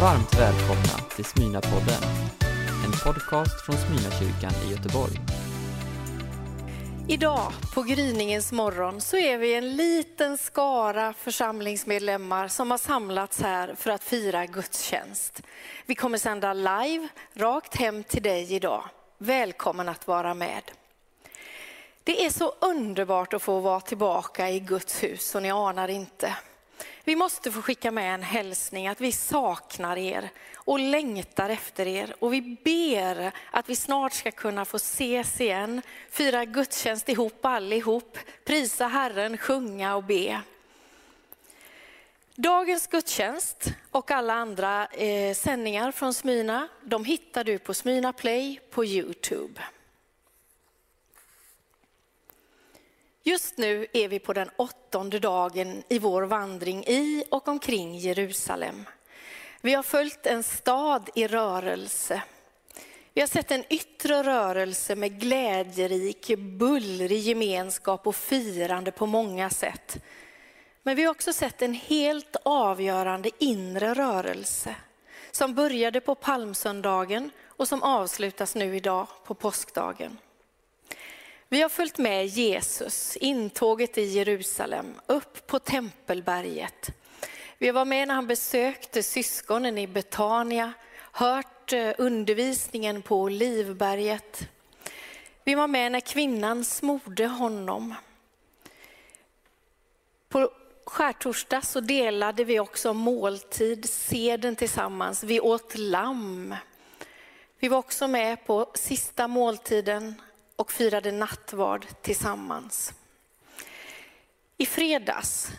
Varmt välkomna till Smyna-podden, en podcast från Smyna-kyrkan i Göteborg. Idag på gryningens morgon så är vi en liten skara församlingsmedlemmar som har samlats här för att fira gudstjänst. Vi kommer sända live rakt hem till dig idag. Välkommen att vara med. Det är så underbart att få vara tillbaka i Guds hus och ni anar inte. Vi måste få skicka med en hälsning att vi saknar er och längtar efter er. Och vi ber att vi snart ska kunna få ses igen, fira gudstjänst ihop allihop, prisa Herren, sjunga och be. Dagens gudstjänst och alla andra eh, sändningar från Smyna, de hittar du på Smyna Play på Youtube. Just nu är vi på den åttonde dagen i vår vandring i och omkring Jerusalem. Vi har följt en stad i rörelse. Vi har sett en yttre rörelse med glädjerik, bullrig gemenskap och firande på många sätt. Men vi har också sett en helt avgörande inre rörelse som började på palmsöndagen och som avslutas nu idag på påskdagen. Vi har följt med Jesus, intåget i Jerusalem, upp på Tempelberget. Vi var med när han besökte syskonen i Betania, hört eh, undervisningen på Olivberget. Vi var med när kvinnan smorde honom. På skärtorsdag så delade vi också måltid, seden tillsammans. Vi åt lamm. Vi var också med på sista måltiden och firade nattvard tillsammans. I fredags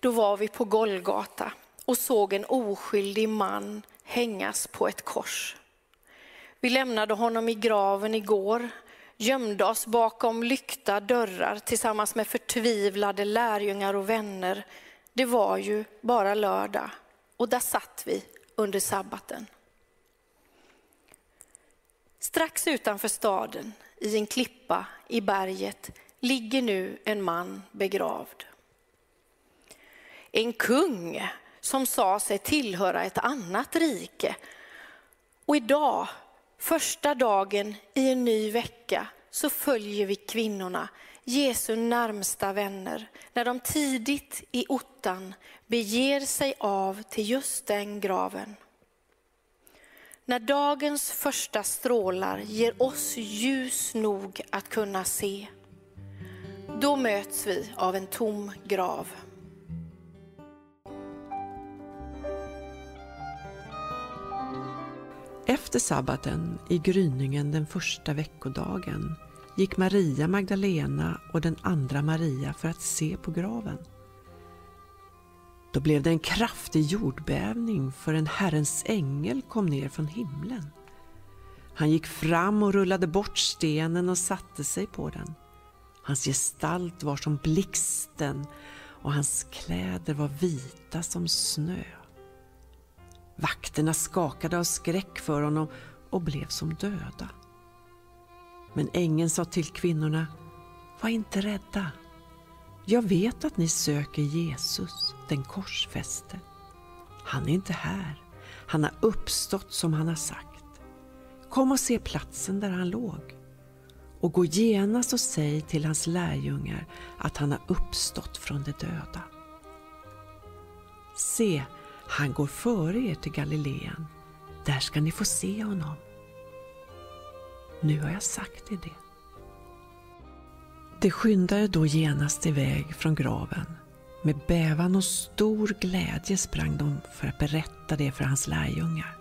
då var vi på Golgata och såg en oskyldig man hängas på ett kors. Vi lämnade honom i graven igår, gömde oss bakom lyckta dörrar tillsammans med förtvivlade lärjungar och vänner. Det var ju bara lördag och där satt vi under sabbaten. Strax utanför staden i en klippa i berget ligger nu en man begravd. En kung som sa sig tillhöra ett annat rike. Och idag, första dagen i en ny vecka, så följer vi kvinnorna, Jesu närmsta vänner, när de tidigt i ottan beger sig av till just den graven. När dagens första strålar ger oss ljus nog att kunna se, då möts vi av en tom grav. Efter sabbaten, i gryningen den första veckodagen, gick Maria Magdalena och den andra Maria för att se på graven. Då blev det en kraftig jordbävning för en Herrens ängel kom ner från himlen. Han gick fram och rullade bort stenen och satte sig på den. Hans gestalt var som blixten och hans kläder var vita som snö. Vakterna skakade av skräck för honom och blev som döda. Men ängeln sa till kvinnorna, var inte rädda. Jag vet att ni söker Jesus, den korsfäste. Han är inte här. Han har uppstått som han har sagt. Kom och se platsen där han låg. Och gå genast och säg till hans lärjungar att han har uppstått från de döda. Se, han går före er till Galileen. Där ska ni få se honom. Nu har jag sagt er det. De skyndade då genast iväg från graven. Med bävan och stor glädje sprang de för att berätta det för hans lärjungar.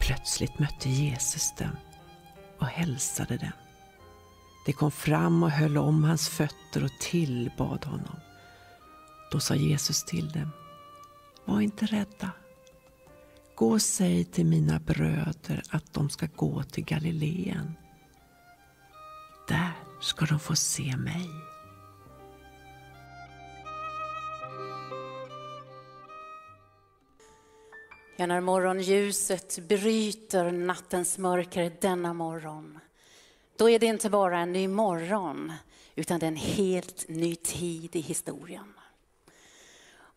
Plötsligt mötte Jesus dem och hälsade dem. De kom fram och höll om hans fötter och tillbad honom. Då sa Jesus till dem, var inte rädda. Gå och säg till mina bröder att de ska gå till Galileen. Där ska de få se mig. Ja, när morgonljuset bryter nattens mörker denna morgon, då är det inte bara en ny morgon, utan det är en helt ny tid i historien.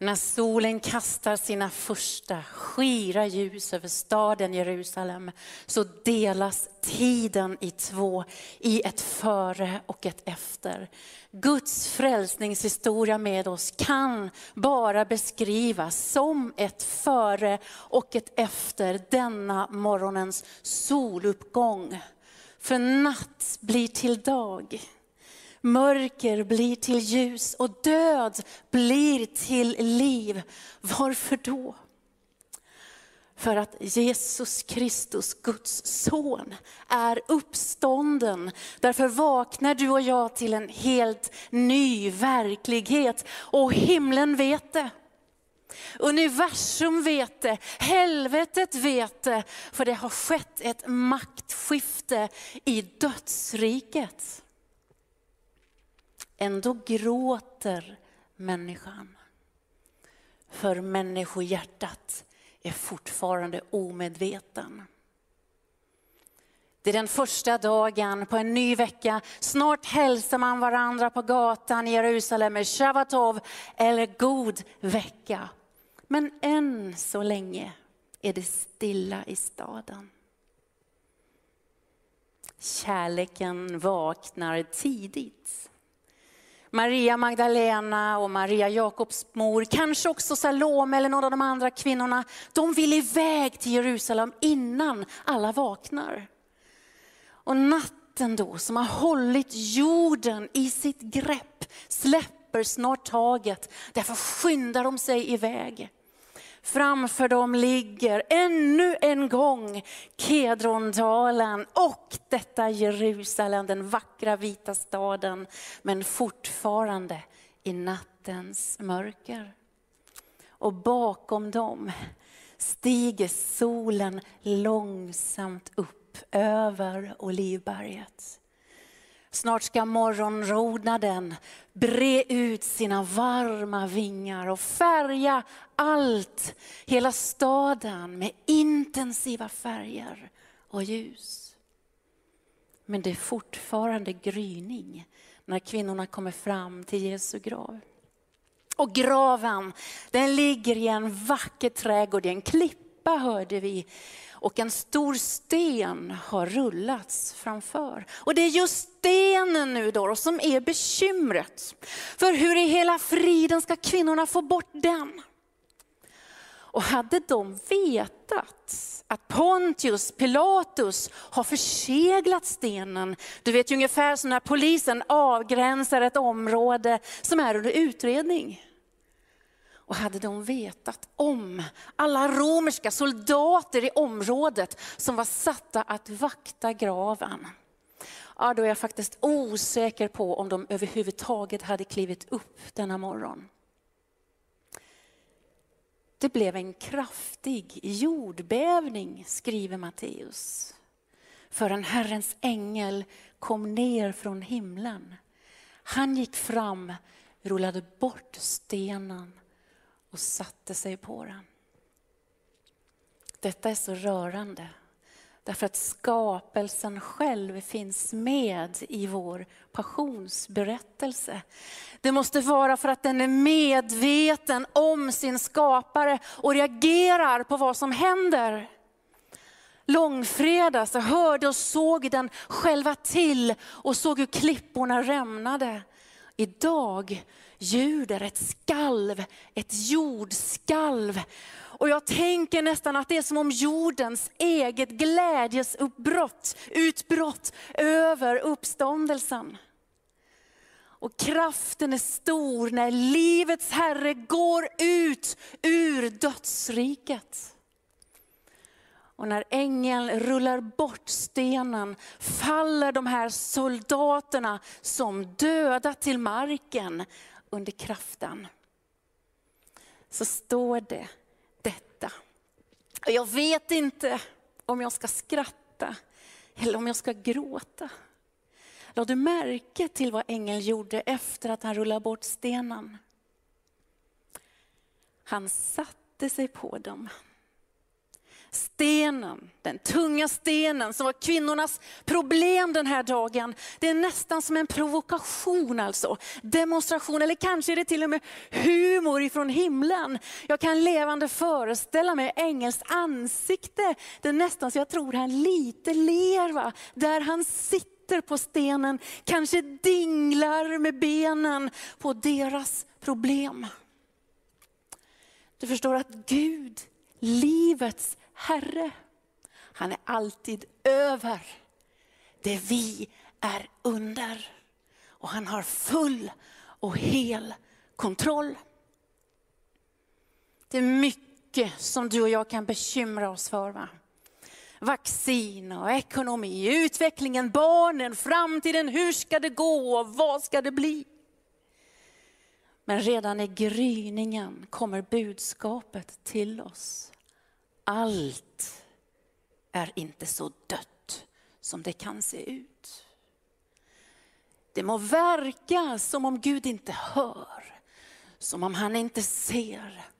När solen kastar sina första skira ljus över staden Jerusalem så delas tiden i två, i ett före och ett efter. Guds frälsningshistoria med oss kan bara beskrivas som ett före och ett efter denna morgonens soluppgång. För natt blir till dag. Mörker blir till ljus och död blir till liv. Varför då? För att Jesus Kristus, Guds son, är uppstånden. Därför vaknar du och jag till en helt ny verklighet. Och himlen vet det. Universum vet det, helvetet vet det, för det har skett ett maktskifte i dödsriket. Ändå gråter människan. För människohjärtat är fortfarande omedveten. Det är den första dagen på en ny vecka. Snart hälsar man varandra på gatan i Jerusalem med Shavatov eller God vecka. Men än så länge är det stilla i staden. Kärleken vaknar tidigt. Maria Magdalena och Maria Jakobs mor, kanske också Salome eller någon av de andra kvinnorna, de vill iväg till Jerusalem innan alla vaknar. Och natten då, som har hållit jorden i sitt grepp, släpper snart taget. Därför skyndar de sig iväg. Framför dem ligger ännu en gång Kedrondalen och detta Jerusalem, den vackra vita staden, men fortfarande i nattens mörker. Och bakom dem stiger solen långsamt upp över Olivberget. Snart ska morgonrodnaden bre ut sina varma vingar och färga allt, hela staden med intensiva färger och ljus. Men det är fortfarande gryning när kvinnorna kommer fram till Jesu grav. Och graven, den ligger i en vacker trädgård, i en klippa hörde vi och en stor sten har rullats framför. Och det är just stenen nu då som är bekymret. För hur i hela friden ska kvinnorna få bort den? Och hade de vetat att Pontius Pilatus har förseglat stenen, du vet ungefär som när polisen avgränsar ett område som är under utredning. Och hade de vetat om alla romerska soldater i området som var satta att vakta graven, ja, då är jag faktiskt osäker på om de överhuvudtaget hade klivit upp denna morgon. Det blev en kraftig jordbävning, skriver Matteus. förrän Herrens ängel kom ner från himlen. Han gick fram, rullade bort stenen och satte sig på den. Detta är så rörande. Därför att skapelsen själv finns med i vår passionsberättelse. Det måste vara för att den är medveten om sin skapare och reagerar på vad som händer. Långfredag så hörde och såg den själva till och såg hur klipporna rämnade. Idag ljuder ett skalv, ett jordskalv. Och jag tänker nästan att det är som om jordens eget glädjesuppbrott, utbrott över uppståndelsen. Och kraften är stor när livets Herre går ut ur dödsriket. Och när ängeln rullar bort stenen faller de här soldaterna som döda till marken under kraften. Så står det detta. Och jag vet inte om jag ska skratta eller om jag ska gråta. Lade du märke till vad ängeln gjorde efter att han rullade bort stenen? Han satte sig på dem stenen, den tunga stenen som var kvinnornas problem den här dagen. Det är nästan som en provokation alltså. Demonstration eller kanske är det till och med humor ifrån himlen. Jag kan levande föreställa mig ängels ansikte. Det är nästan så jag tror han lite ler va? där han sitter på stenen, kanske dinglar med benen på deras problem. Du förstår att Gud, livets Herre, han är alltid över det vi är under. Och han har full och hel kontroll. Det är mycket som du och jag kan bekymra oss för. Va? Vaccin och ekonomi, utvecklingen, barnen, framtiden, hur ska det gå och vad ska det bli? Men redan i gryningen kommer budskapet till oss. Allt är inte så dött som det kan se ut. Det må verka som om Gud inte hör, som om han inte ser.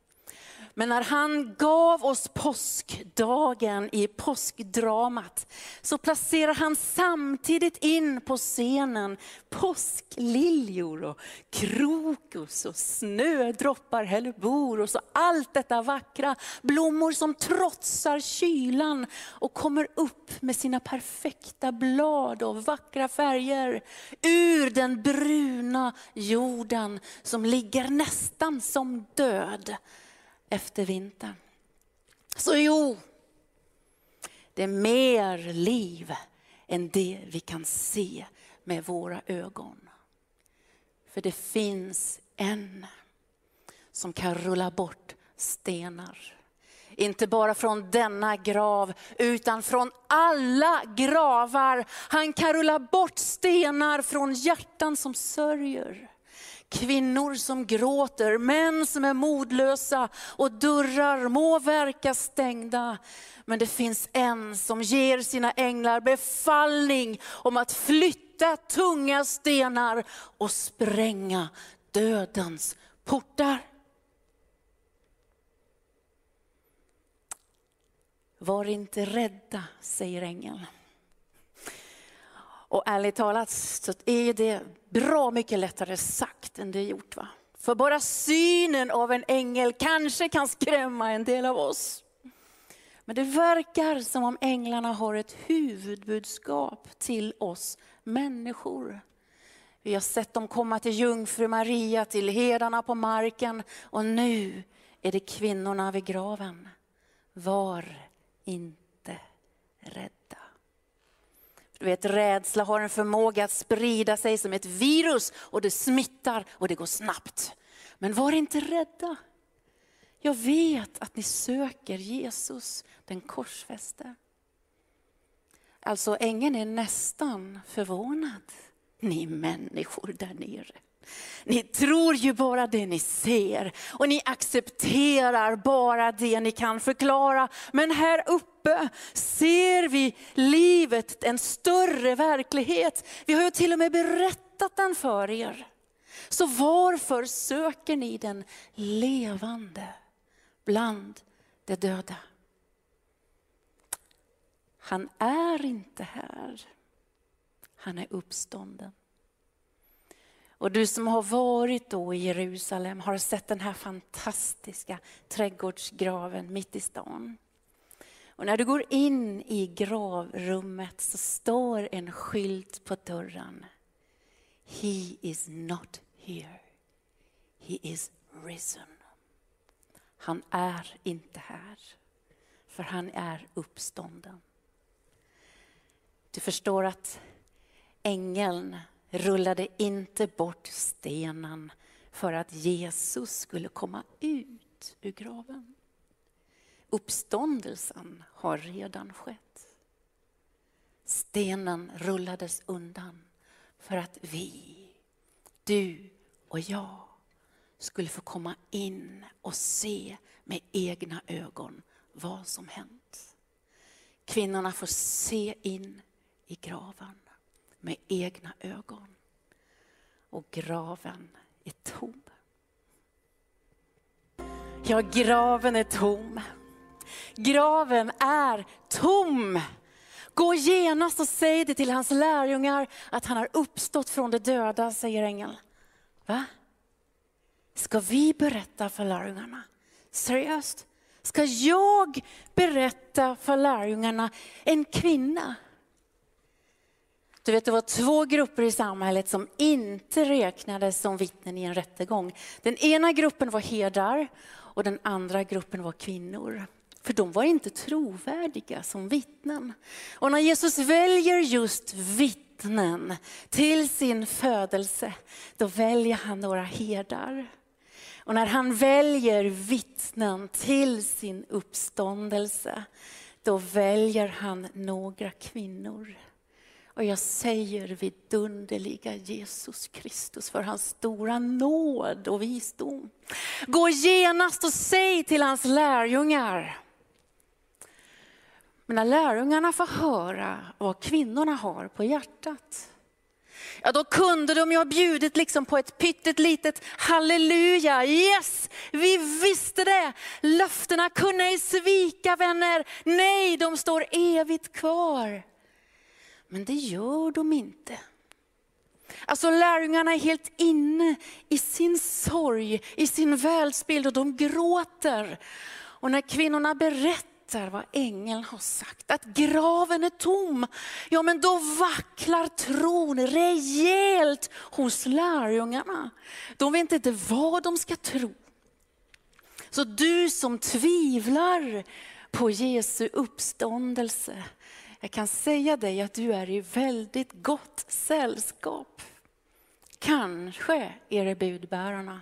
Men när han gav oss påskdagen i påskdramat så placerar han samtidigt in på scenen påskliljor och krokus och snödroppar, hellebor och allt detta vackra. Blommor som trotsar kylan och kommer upp med sina perfekta blad och vackra färger ur den bruna jorden som ligger nästan som död efter vintern. Så jo, det är mer liv än det vi kan se med våra ögon. För det finns en som kan rulla bort stenar. Inte bara från denna grav, utan från alla gravar. Han kan rulla bort stenar från hjärtan som sörjer. Kvinnor som gråter, män som är modlösa och dörrar må verka stängda. Men det finns en som ger sina änglar befallning om att flytta tunga stenar och spränga dödens portar. Var inte rädda, säger ängeln. Och ärligt talat så är det bra mycket lättare sagt än det är gjort. Va? För bara synen av en ängel kanske kan skrämma en del av oss. Men det verkar som om änglarna har ett huvudbudskap till oss människor. Vi har sett dem komma till jungfru Maria, till herdarna på marken och nu är det kvinnorna vid graven. Var inte rädd. Du vet, rädsla har en förmåga att sprida sig som ett virus och det smittar och det går snabbt. Men var inte rädda. Jag vet att ni söker Jesus, den korsfäste. Alltså ängeln är nästan förvånad. Ni människor där nere. Ni tror ju bara det ni ser och ni accepterar bara det ni kan förklara. Men här uppe ser vi livet, en större verklighet. Vi har ju till och med berättat den för er. Så varför söker ni den levande bland de döda? Han är inte här. Han är uppstånden. Och du som har varit då i Jerusalem har sett den här fantastiska trädgårdsgraven mitt i stan. Och när du går in i gravrummet så står en skylt på dörren. He is not here. He is risen. Han är inte här, för han är uppstånden. Du förstår att ängeln rullade inte bort stenen för att Jesus skulle komma ut ur graven. Uppståndelsen har redan skett. Stenen rullades undan för att vi, du och jag skulle få komma in och se med egna ögon vad som hänt. Kvinnorna får se in i graven med egna ögon. Och graven är tom. Ja, graven är tom. graven är tom. Gå genast och säg det till hans lärjungar att han har uppstått från de döda, säger ängeln. Va? Ska vi berätta för lärjungarna? Seriöst? Ska jag berätta för lärjungarna, en kvinna? Du vet, det var två grupper i samhället som inte räknades som vittnen i en rättegång. Den ena gruppen var herdar och den andra gruppen var kvinnor. För de var inte trovärdiga som vittnen. Och när Jesus väljer just vittnen till sin födelse, då väljer han några herdar. Och när han väljer vittnen till sin uppståndelse, då väljer han några kvinnor. Och jag säger vidunderliga Jesus Kristus för hans stora nåd och visdom. Gå genast och säg till hans lärjungar. Men när lärjungarna får höra vad kvinnorna har på hjärtat, ja då kunde de ju ha bjudit liksom på ett pyttet litet halleluja. Yes, vi visste det. Löftena kunde ej svika vänner. Nej, de står evigt kvar. Men det gör de inte. Alltså lärjungarna är helt inne i sin sorg, i sin världsbild och de gråter. Och när kvinnorna berättar vad ängeln har sagt, att graven är tom, ja men då vacklar tron rejält hos lärjungarna. De vet inte vad de ska tro. Så du som tvivlar på Jesu uppståndelse, jag kan säga dig att du är i väldigt gott sällskap. Kanske är det budbärarna,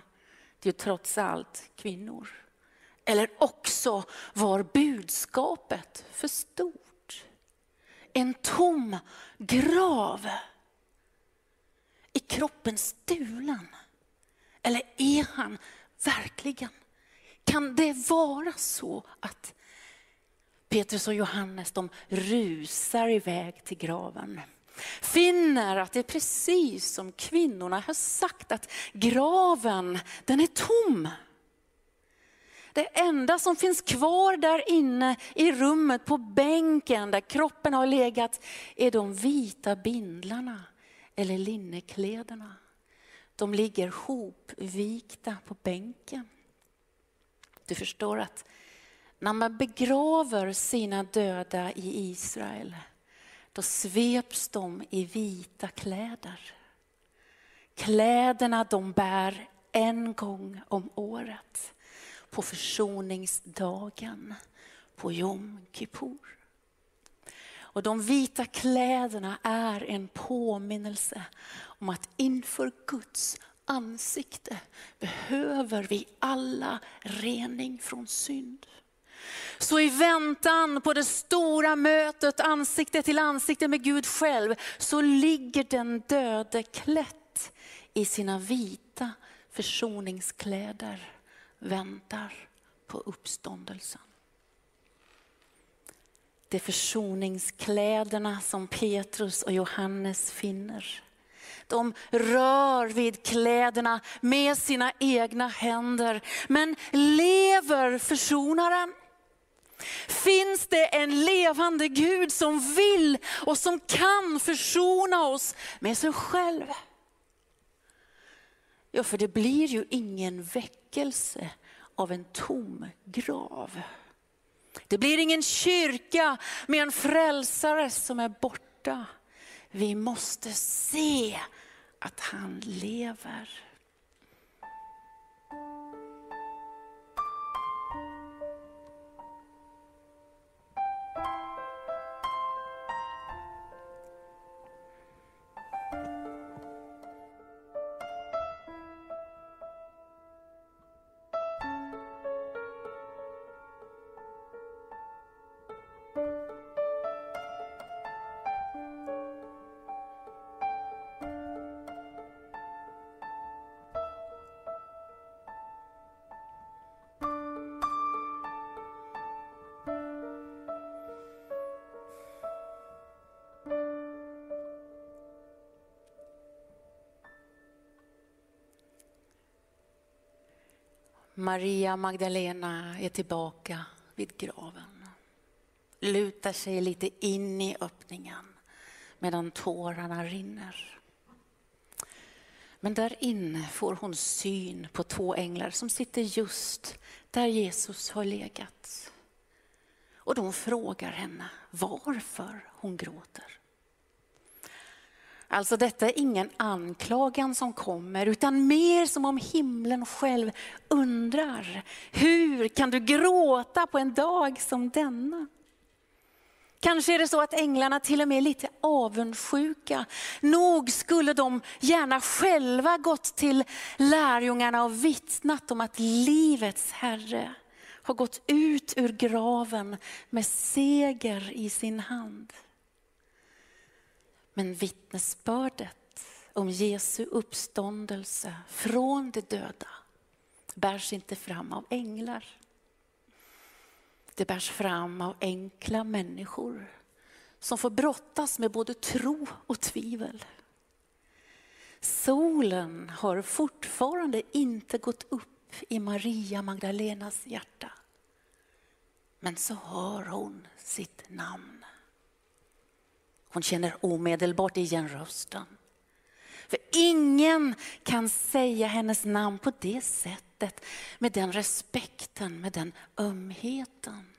det är trots allt kvinnor. Eller också var budskapet för stort. En tom grav. Är kroppen stulen? Eller är han verkligen? Kan det vara så att Petrus och Johannes de rusar iväg till graven. Finner att det är precis som kvinnorna har sagt att graven den är tom. Det enda som finns kvar där inne i rummet på bänken där kroppen har legat är de vita bindlarna eller linnekläderna. De ligger hopvikta på bänken. Du förstår att när man begraver sina döda i Israel, då sveps de i vita kläder. Kläderna de bär en gång om året, på försoningsdagen, på Jom Kippur. Och de vita kläderna är en påminnelse om att inför Guds ansikte behöver vi alla rening från synd. Så i väntan på det stora mötet, ansikte till ansikte med Gud själv, så ligger den döde klätt i sina vita försoningskläder, väntar på uppståndelsen. Det är försoningskläderna som Petrus och Johannes finner. De rör vid kläderna med sina egna händer. Men lever försonaren? Finns det en levande Gud som vill och som kan försona oss med sig själv? Ja, för det blir ju ingen väckelse av en tom grav. Det blir ingen kyrka med en frälsare som är borta. Vi måste se att han lever. Maria Magdalena är tillbaka vid graven. Lutar sig lite in i öppningen medan tårarna rinner. Men där inne får hon syn på två änglar som sitter just där Jesus har legat. Och de frågar henne varför hon gråter. Alltså detta är ingen anklagan som kommer utan mer som om himlen själv undrar. Hur kan du gråta på en dag som denna? Kanske är det så att änglarna till och med är lite avundsjuka. Nog skulle de gärna själva gått till lärjungarna och vittnat om att livets Herre har gått ut ur graven med seger i sin hand. Men vittnesbördet om Jesu uppståndelse från de döda bärs inte fram av änglar. Det bärs fram av enkla människor som får brottas med både tro och tvivel. Solen har fortfarande inte gått upp i Maria Magdalenas hjärta. Men så har hon sitt namn. Hon känner omedelbart igen rösten. För ingen kan säga hennes namn på det sättet, med den respekten, med den ömheten.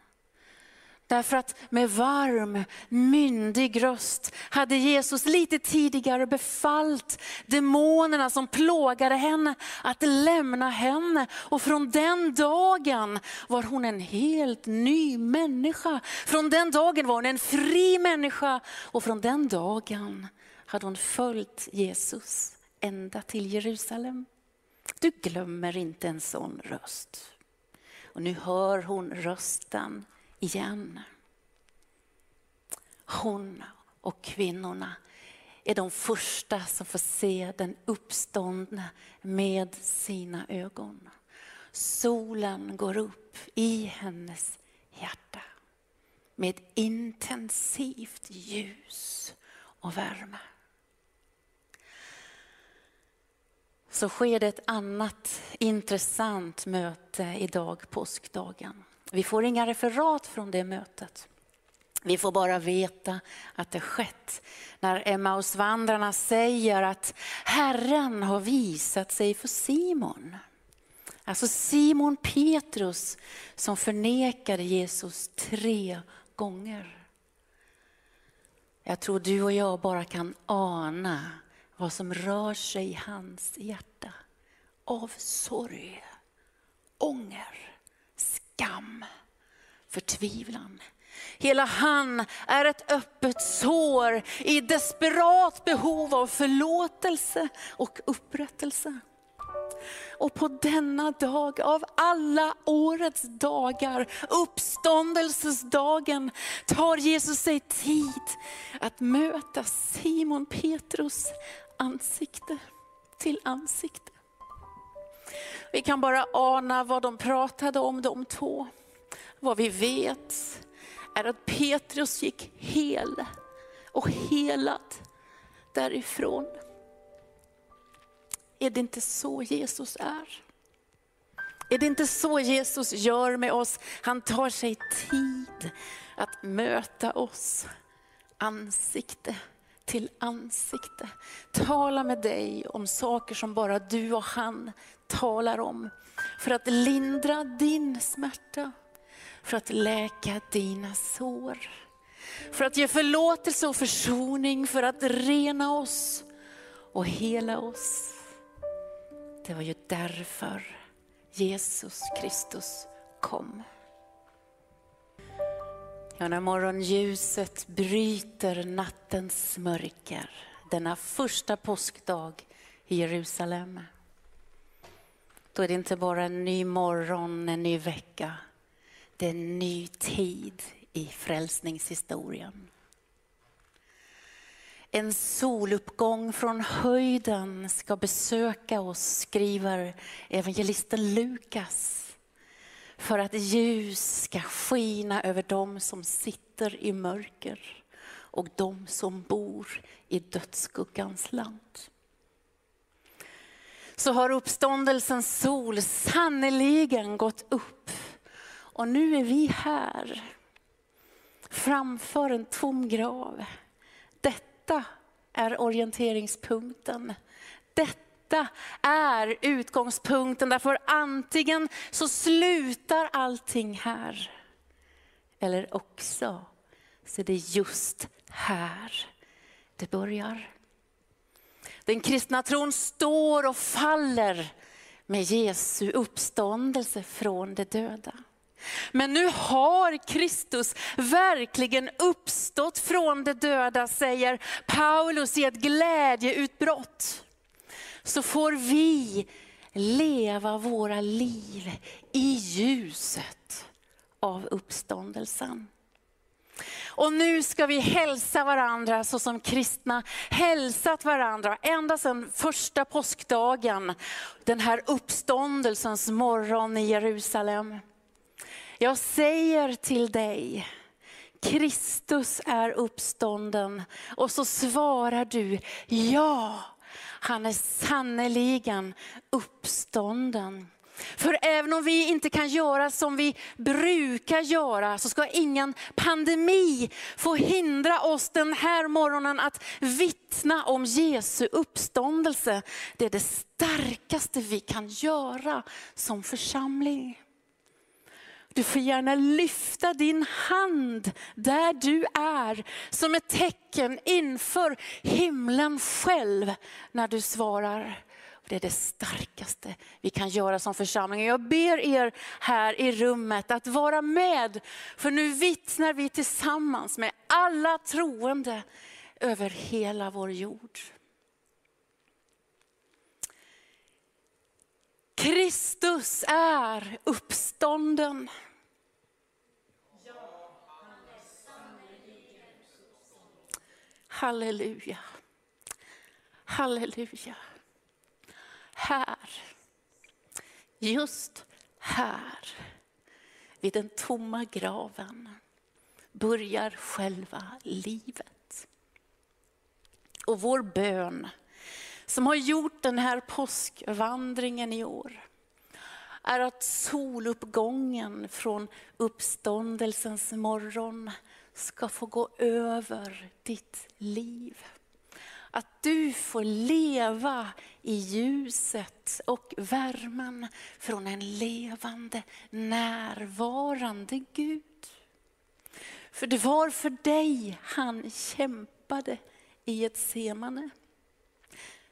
Därför att med varm, myndig röst hade Jesus lite tidigare befallt demonerna som plågade henne att lämna henne. Och från den dagen var hon en helt ny människa. Från den dagen var hon en fri människa och från den dagen hade hon följt Jesus ända till Jerusalem. Du glömmer inte en sån röst. Och nu hör hon rösten igen. Hon och kvinnorna är de första som får se den uppståndne med sina ögon. Solen går upp i hennes hjärta med intensivt ljus och värme. Så sker det ett annat intressant möte idag, påskdagen. Vi får inga referat från det mötet. Vi får bara veta att det skett när Emmausvandrarna säger att Herren har visat sig för Simon. Alltså Simon Petrus som förnekade Jesus tre gånger. Jag tror du och jag bara kan ana vad som rör sig i hans hjärta. Av sorg, ånger, skam, förtvivlan. Hela han är ett öppet sår i desperat behov av förlåtelse och upprättelse. Och på denna dag av alla årets dagar, uppståndelsesdagen, tar Jesus sig tid att möta Simon Petrus ansikte till ansikte. Vi kan bara ana vad de pratade om de två. Vad vi vet är att Petrus gick hel och helad därifrån. Är det inte så Jesus är? Är det inte så Jesus gör med oss? Han tar sig tid att möta oss ansikte till ansikte. Tala med dig om saker som bara du och han talar om. För att lindra din smärta för att läka dina sår. För att ge förlåtelse och försoning, för att rena oss och hela oss. Det var ju därför Jesus Kristus kom. Ja, när morgonljuset bryter nattens mörker denna första påskdag i Jerusalem. Då är det inte bara en ny morgon, en ny vecka det är en ny tid i frälsningshistorien. En soluppgång från höjden ska besöka oss, skriver evangelisten Lukas. För att ljus ska skina över dem som sitter i mörker och de som bor i dödsskuggans land. Så har uppståndelsens sol sannoliken gått upp Och nu är vi här framför en tom grav. Detta är orienteringspunkten. Detta är utgångspunkten. Därför antingen så slutar allting här. Eller också så är det just här det börjar. Den kristna tron står och faller med Jesu uppståndelse från de döda. Men nu har Kristus verkligen uppstått från de döda, säger Paulus i ett glädjeutbrott. Så får vi leva våra liv i ljuset av uppståndelsen. Och nu ska vi hälsa varandra så som kristna hälsat varandra ända sedan första påskdagen, den här uppståndelsens morgon i Jerusalem. Jag säger till dig, Kristus är uppstånden. Och så svarar du, ja, han är sannerligen uppstånden. För även om vi inte kan göra som vi brukar göra så ska ingen pandemi få hindra oss den här morgonen att vittna om Jesu uppståndelse. Det är det starkaste vi kan göra som församling. Du får gärna lyfta din hand där du är som ett tecken inför himlen själv när du svarar. Det är det starkaste vi kan göra som församling. Jag ber er här i rummet att vara med, för nu vittnar vi tillsammans med alla troende över hela vår jord. Kristus är uppstånden. Halleluja. Halleluja. Här, just här, vid den tomma graven börjar själva livet. Och vår bön som har gjort den här påskvandringen i år är att soluppgången från uppståndelsens morgon ska få gå över ditt liv. Att du får leva i ljuset och värmen från en levande, närvarande Gud. För det var för dig han kämpade i ett semane.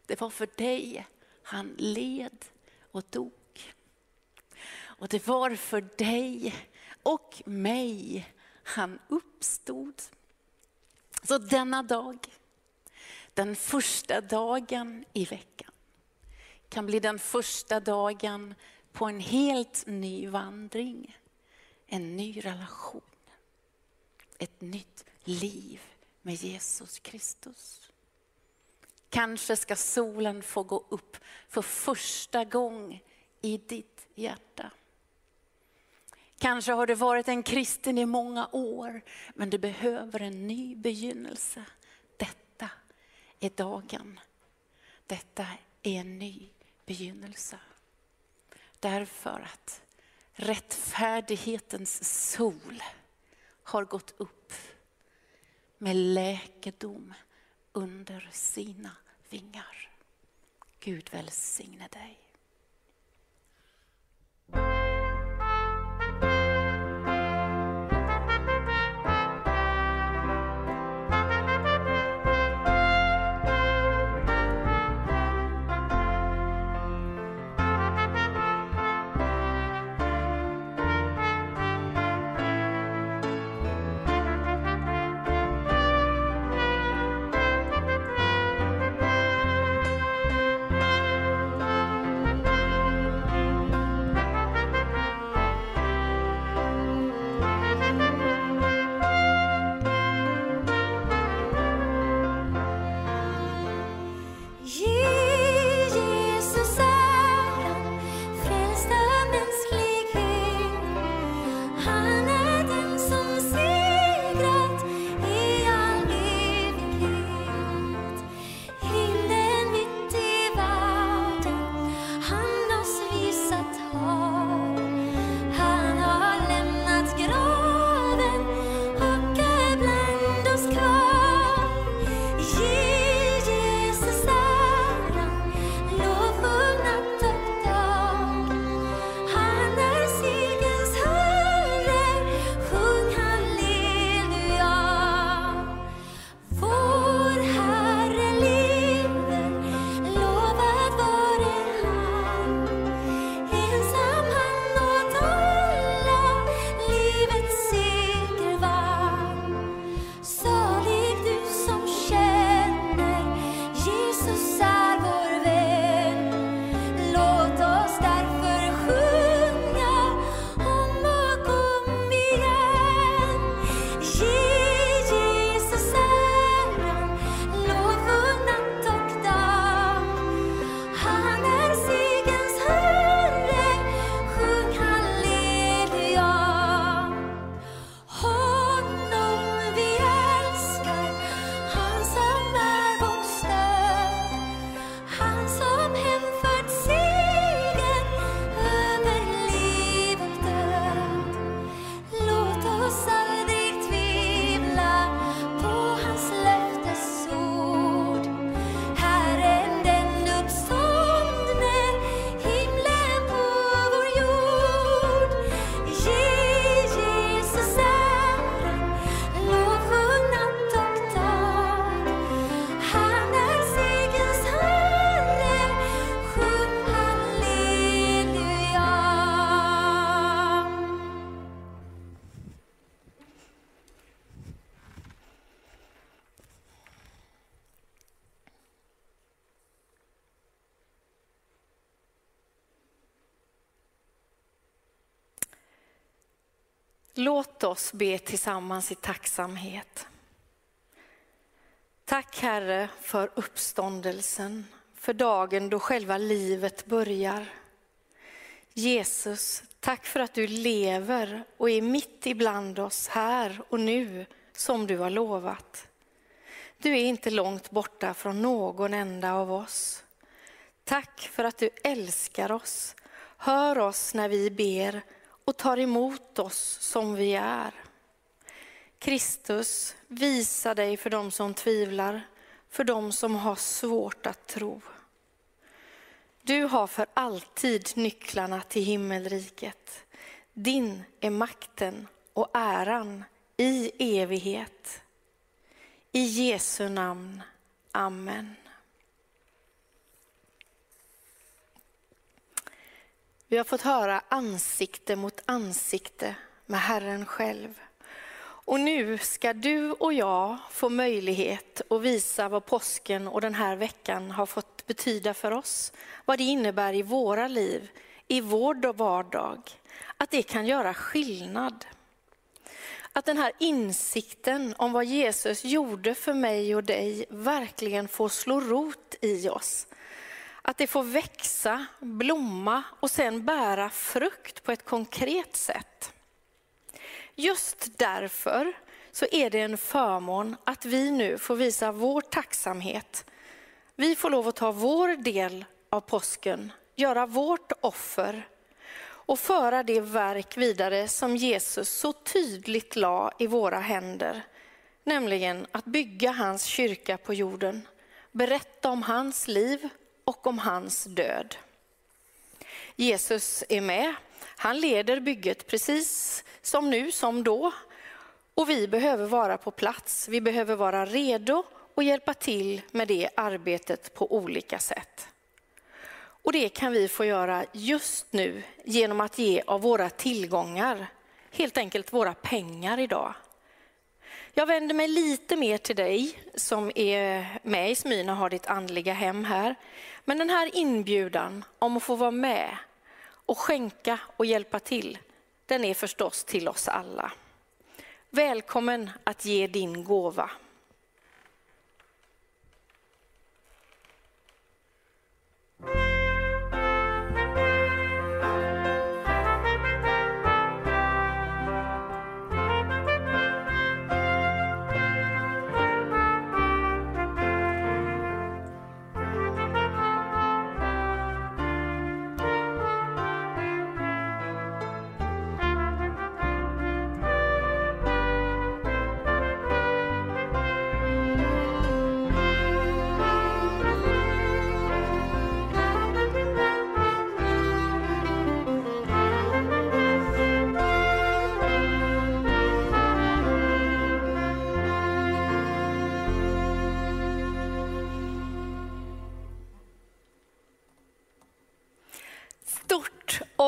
Det var för dig han led och dog. Och det var för dig och mig han uppstod. Så denna dag, den första dagen i veckan, kan bli den första dagen på en helt ny vandring. En ny relation. Ett nytt liv med Jesus Kristus. Kanske ska solen få gå upp för första gången i ditt hjärta. Kanske har du varit en kristen i många år, men du behöver en ny begynnelse. Detta är dagen. Detta är en ny begynnelse. Därför att rättfärdighetens sol har gått upp med läkedom under sina vingar. Gud välsigne dig. Låt oss be tillsammans i tacksamhet. Tack Herre för uppståndelsen, för dagen då själva livet börjar. Jesus, tack för att du lever och är mitt ibland oss här och nu som du har lovat. Du är inte långt borta från någon enda av oss. Tack för att du älskar oss, hör oss när vi ber och tar emot oss som vi är. Kristus, visa dig för dem som tvivlar, för dem som har svårt att tro. Du har för alltid nycklarna till himmelriket. Din är makten och äran i evighet. I Jesu namn. Amen. Vi har fått höra ansikte mot ansikte med Herren själv. Och nu ska du och jag få möjlighet att visa vad påsken och den här veckan har fått betyda för oss. Vad det innebär i våra liv, i vår vardag. Att det kan göra skillnad. Att den här insikten om vad Jesus gjorde för mig och dig verkligen får slå rot i oss. Att det får växa, blomma och sen bära frukt på ett konkret sätt. Just därför så är det en förmån att vi nu får visa vår tacksamhet. Vi får lov att ta vår del av påsken, göra vårt offer och föra det verk vidare som Jesus så tydligt la i våra händer. Nämligen att bygga hans kyrka på jorden, berätta om hans liv och om hans död. Jesus är med, han leder bygget precis som nu som då. Och vi behöver vara på plats, vi behöver vara redo och hjälpa till med det arbetet på olika sätt. Och det kan vi få göra just nu genom att ge av våra tillgångar, helt enkelt våra pengar idag. Jag vänder mig lite mer till dig som är med i Smyna och har ditt andliga hem här. Men den här inbjudan om att få vara med och skänka och hjälpa till, den är förstås till oss alla. Välkommen att ge din gåva.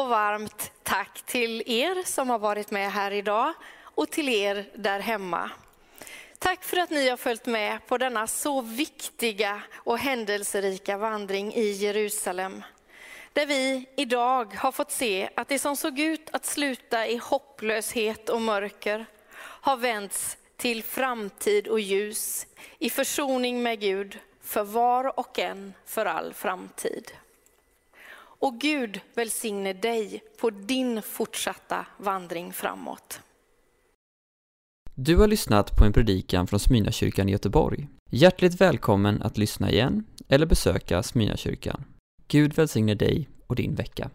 Och varmt tack till er som har varit med här idag och till er där hemma. Tack för att ni har följt med på denna så viktiga och händelserika vandring i Jerusalem. Där vi idag har fått se att det som såg ut att sluta i hopplöshet och mörker har vänts till framtid och ljus i försoning med Gud för var och en för all framtid. Och Gud välsigne dig på din fortsatta vandring framåt. Du har lyssnat på en predikan från Smyrnakyrkan i Göteborg. Hjärtligt välkommen att lyssna igen eller besöka Smyrnakyrkan. Gud välsigne dig och din vecka.